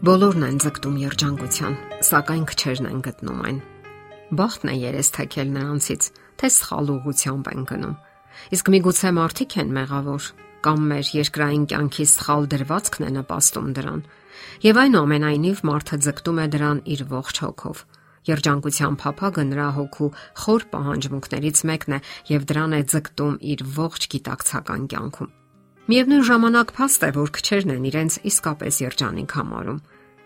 Բոլորն են ձգտում երջանկության, սակայն քչերն են գտնում այն։ Բախտն է երես թեքել նրանցից, թե սխալ ուղությամբ են գնում։ Իսկ միգուցե մարդիկ են մեղավոր, կամ մեր երկրային կյանքի սխալ դրվածքն է նպաստում դրան։ Եվ այնուամենայնիվ մարդը ձգտում է դրան իր ողջ հոգով։ Երջանկության փափագը նրա հոգու խոր պահանջմունքներից մեկն է եւ դրան է ձգտում իր ողջ գիտակցական կյանքում։ Միևնույն ժամանակ փաստ է, որ քչերն են իրենց իսկապես երջանիկ համարում։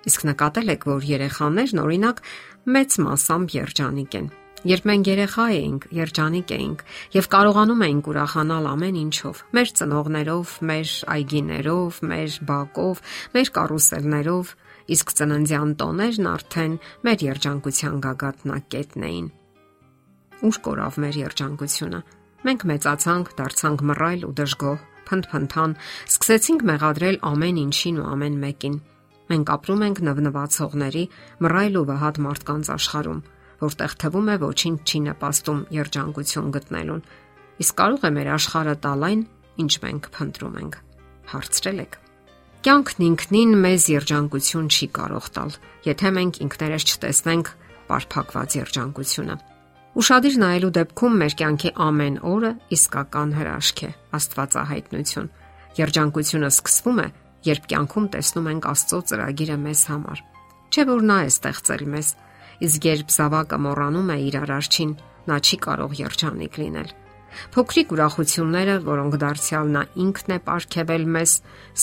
Իսկ նկատել եք, որ երեխաներն օրինակ մեծ մասամբ երջանիկ են։ Երբ մենք երեխա էինք, երջանիկ էինք եւ կարողանում էինք ուրախանալ ամեն ինչով՝ մեր ծնողներով, մեր այգիներով, մեր բակով, մեր կարուսելներով, իսկ ծննդյան տոներն արդեն մեր երջանկության գագաթնակետն էին։ Ուշ կորավ մեր երջանկությունը։ Մենք մեծացանք, դարձանք մռայլ ու դժգոհ, փնթփնթան, սկսեցինք մեղադրել ամեն ինչին ու ամեն մեկին։ Մենք ապրում ենք նվնվացողների, մռայլ ու վհատ մարդկանց աշխարհում, որտեղ թվում է ոչինչ չի նպաստում երջանկություն գտնելուն։ Իսկ կարող է մեր աշխարհը տալ այն, ինչ մենք փնտրում ենք։ Հարցրել եք։ Կյանքն ինքնին մեզ երջանկություն չի կարող տալ, եթե մենք ինքներս չտեսնենք բարփակված երջանկությունը։ Ուշադիր նայելու դեպքում մեր կյանքի ամեն օրը իսկական հրաշք է, Աստվածահայտնություն։ Երջանկությունը սկսվում է, երբ կյանքում տեսնում ենք Աստծո ծրագիրը մեզ համար։ Չէ որ նա է ստեղծել մեզ, իսկ երբ զավակը մոռանում է իր արարչին, նա չի կարող երջանիկ լինել։ Փոքրիկ ուրախությունները, որոնք դարձյալ նա ինքն է ապարգևել մեզ,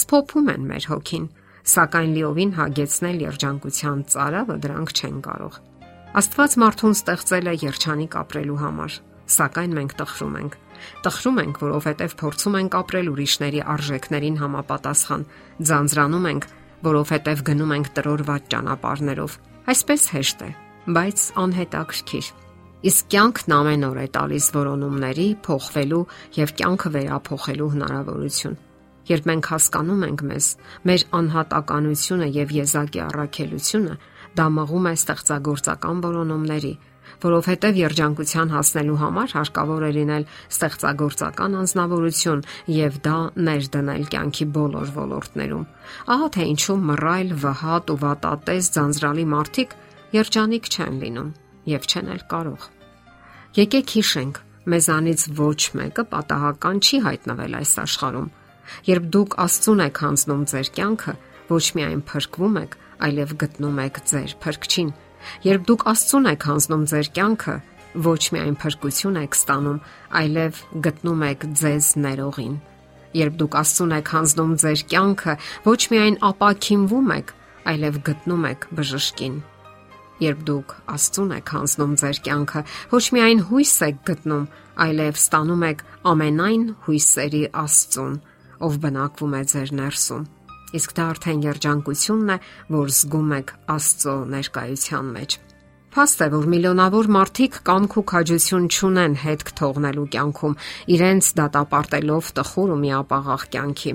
սփոփում են մեր հոգին, սակայն լիովին հագեցնել երջանկության ծարավը դրանք չեն կարող։ Աստված մարդուն ստեղծել է երջանիկ ապրելու համար, սակայն մենք տխրում ենք։ Տխրում ենք, որովհետև փորձում ենք ապրել ուրիշների արժեքներին համապատասխան, ձանձրանում ենք, որովհետև գնում ենք տրորված ճանապարներով։ Այսպես հեշտ է, բայց անհետաքրքիր։ Իսկ կյանքն ամեն օր է տալիս որոնումների, փոխվելու եւ կյանքը վերափոխելու հնարավորություն։ Երբ մենք հասկանում ենք մեզ, մեր անհատականությունը եւ եզակի առաքելությունը, դա մղում է ստեղծագործական որոնումների, որովհետև երջանկության հասնելու համար հարկավոր է լինել ստեղծագործական անznավորություն եւ դա ներդնել կյանքի բոլոր ոլորտներում։ Ահա թե ինչու մռայլ, վհատ ու վատատես ձանձրալի մարդիկ երջանիկ չեն լինում եւ չեն էլ կարող։ Եկեք հիշենք, մեզանից ոչ մեկը պատահական չի հայտնվել այս աշխարհում Երբ դուք Աստծուն եք հանձնում ձեր կյանքը, ոչ միայն փրկվում եք, այլև գտնում եք ձեր փրկչին։ Երբ դուք Աստծուն եք հանձնում ձեր կյանքը, ոչ միայն փրկություն եք ստանում, այլև գտնում եք ձեզ ներողին։ Երբ դուք Աստծուն եք հանձնում ձեր կյանքը, ոչ միայն ապակինվում եք, այլև գտնում եք բժշկին։ Երբ դուք Աստծուն եք հանձնում ձեր կյանքը, ոչ միայն հույս եք գտնում, այլև ստանում եք ամենայն հույսերի Աստծուն ով բնակվում է ձեր ներսում։ Իսկ դա արդեն երջանկությունն է, որ զգում եք Աստծո ներկայության մեջ։ Փաստ է, որ միլիոնավոր մարդիկ կամք ու քաջություն չունեն հետք թողնելու կյանքում, իրենց դատապարտելով տխուր ու միապաղաղ կյանքի։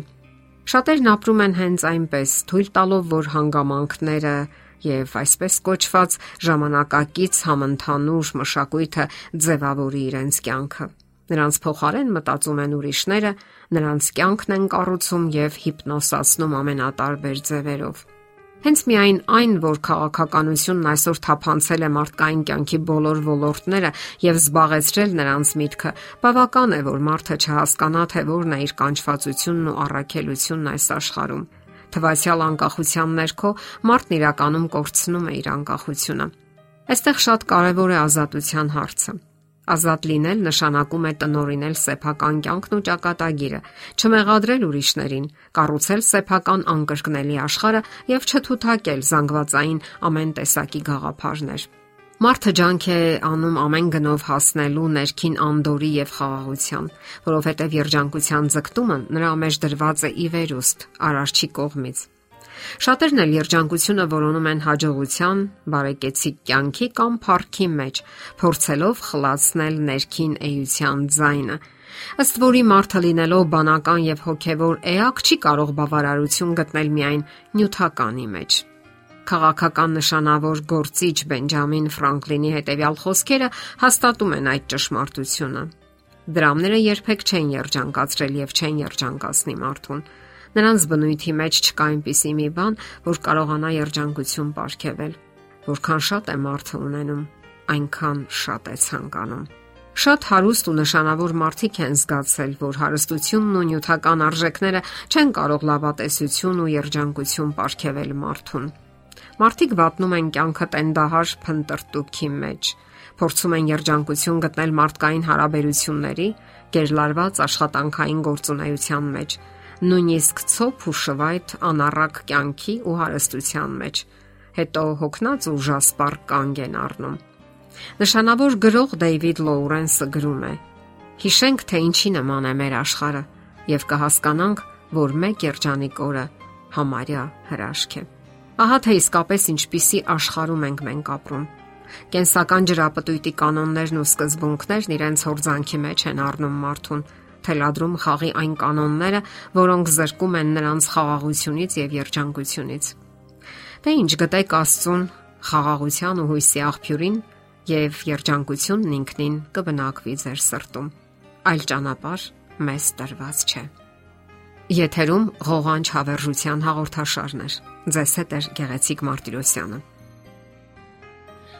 Շատերն ապրում են հենց այնպես, թույլ տալով, որ հանգամանքները եւ այսպես կոչված ժամանակակից համընդհանուր մշակույթը ձևավորի իրենց կյանքը։ Նրանց փոխարեն մտածում են ուրիշները, նրանց կյանքն են կառուցում եւ հիպնոսացնում ամենատարբեր ձևերով։ Հենց միայն այն, որ քաղաքականությունն այսօր թափանցել է մարդկային կյանքի բոլոր ոլորտները եւ զբաղեցրել նրանց միտքը, բավական է, որ մարդը չհասկանա, թե որն է իր կանչվածությունն ու առաքելությունն այս աշխարհում։ Թվացial անկախության ներքո մարդն իրականում կորցնում է իր անկախությունը։ Այստեղ շատ կարևոր է ազատության հարցը։ Ազատ լինել նշանակում է տնորինել սեփական կյանքն ու ճակատագիրը, չմեղադրել ուրիշներին, կառուցել սեփական անկրկնելի աշխարհը եւ չթութակել զանգվածային ամեն տեսակի գաղափարներ։ Մարդը ջանք է անում ամեն գնով հասնելու ներքին անդորի եւ խաղաղության, որովհետեւ երջանկության ձգտումը նրա մեջ դրված է ի վերուստ արարչի կողմից։ Շատերն էլ երջանկությունը որոնում են հաջողության, բարեկեցիկ կյանքի կամ փառքի մեջ, փորձելով խլացնել ներքին էության ձայնը։ Ըստ որի մարդը լինելով բանական եւ հոգեվոր էակ չի կարող բավարարություն գտնել միայն նյութականի մեջ։ Քաղաքական նշանավոր գործիչ Բենջամին Ֆրանկլինի հետևյալ խոսքերը հաստատում են այդ ճշմարտությունը։ Դրամները երբեք չեն երջանկացրել եւ չեն երջանկացնի մարդուն։ Նրանց բնույթի մեջ չկա այնպիսի մի բան, որ կարողանա երջանկություն ապարգևել։ Որքան շատ է մարդը ունենում, այնքան շատ է ցանկանում։ Շատ հարուստ ու նշանավոր մարդիկ են զգացել, որ հարստությունն ու նյութական արժեքները չեն կարող լավատեսություն ու երջանկություն ապարգևել մարդուն։ Մարդիկ վատնում են կյանքը տենդահար փնտրտուքի մեջ, փորձում են երջանկություն գտնել մարդկային հարաբերությունների, գերլարված աշխատանքային գործունեության մեջ, նույնիսկ ցոփ ու շվայտ անառակ կյանքի ու հարստության մեջ։ Հետո հոգնած ու ժասպար կանգ են առնում Նշանավոր գրող Դեյվիդ Լոուրենսը գրում է. Հիշենք, թե ինչի նման է մեր աշխարհը եւ կհասկանանք, որ մեկ երջանիկ օրը համարյա հրաշք է։ Ահա թե իսկապես ինչպիսի աշխարհում ենք մենք ապրում։ Կենսական ջրապտույտի կանոններն ու սկզբունքներն իրենց հորձանքի մեջ են առնում մարդուն, թելադրում խաղի այն կանոնները, որոնք զրկում են նրանց խաղաղությունից եւ երջանկությունից։ Դե ինչ գտեք Աստծուն խաղաղության ու հույսի աղբյուրին, եւ երջանկությունն ինքնին կբնակվի ձեր սրտում։ Այլ ճանապարհ մեզ տրված չէ։ Եթերում ղողանջ հավերժության հաղորդաշարներ։ Ձեզ հետ է Գեղեցիկ Մարտիրոսյանը։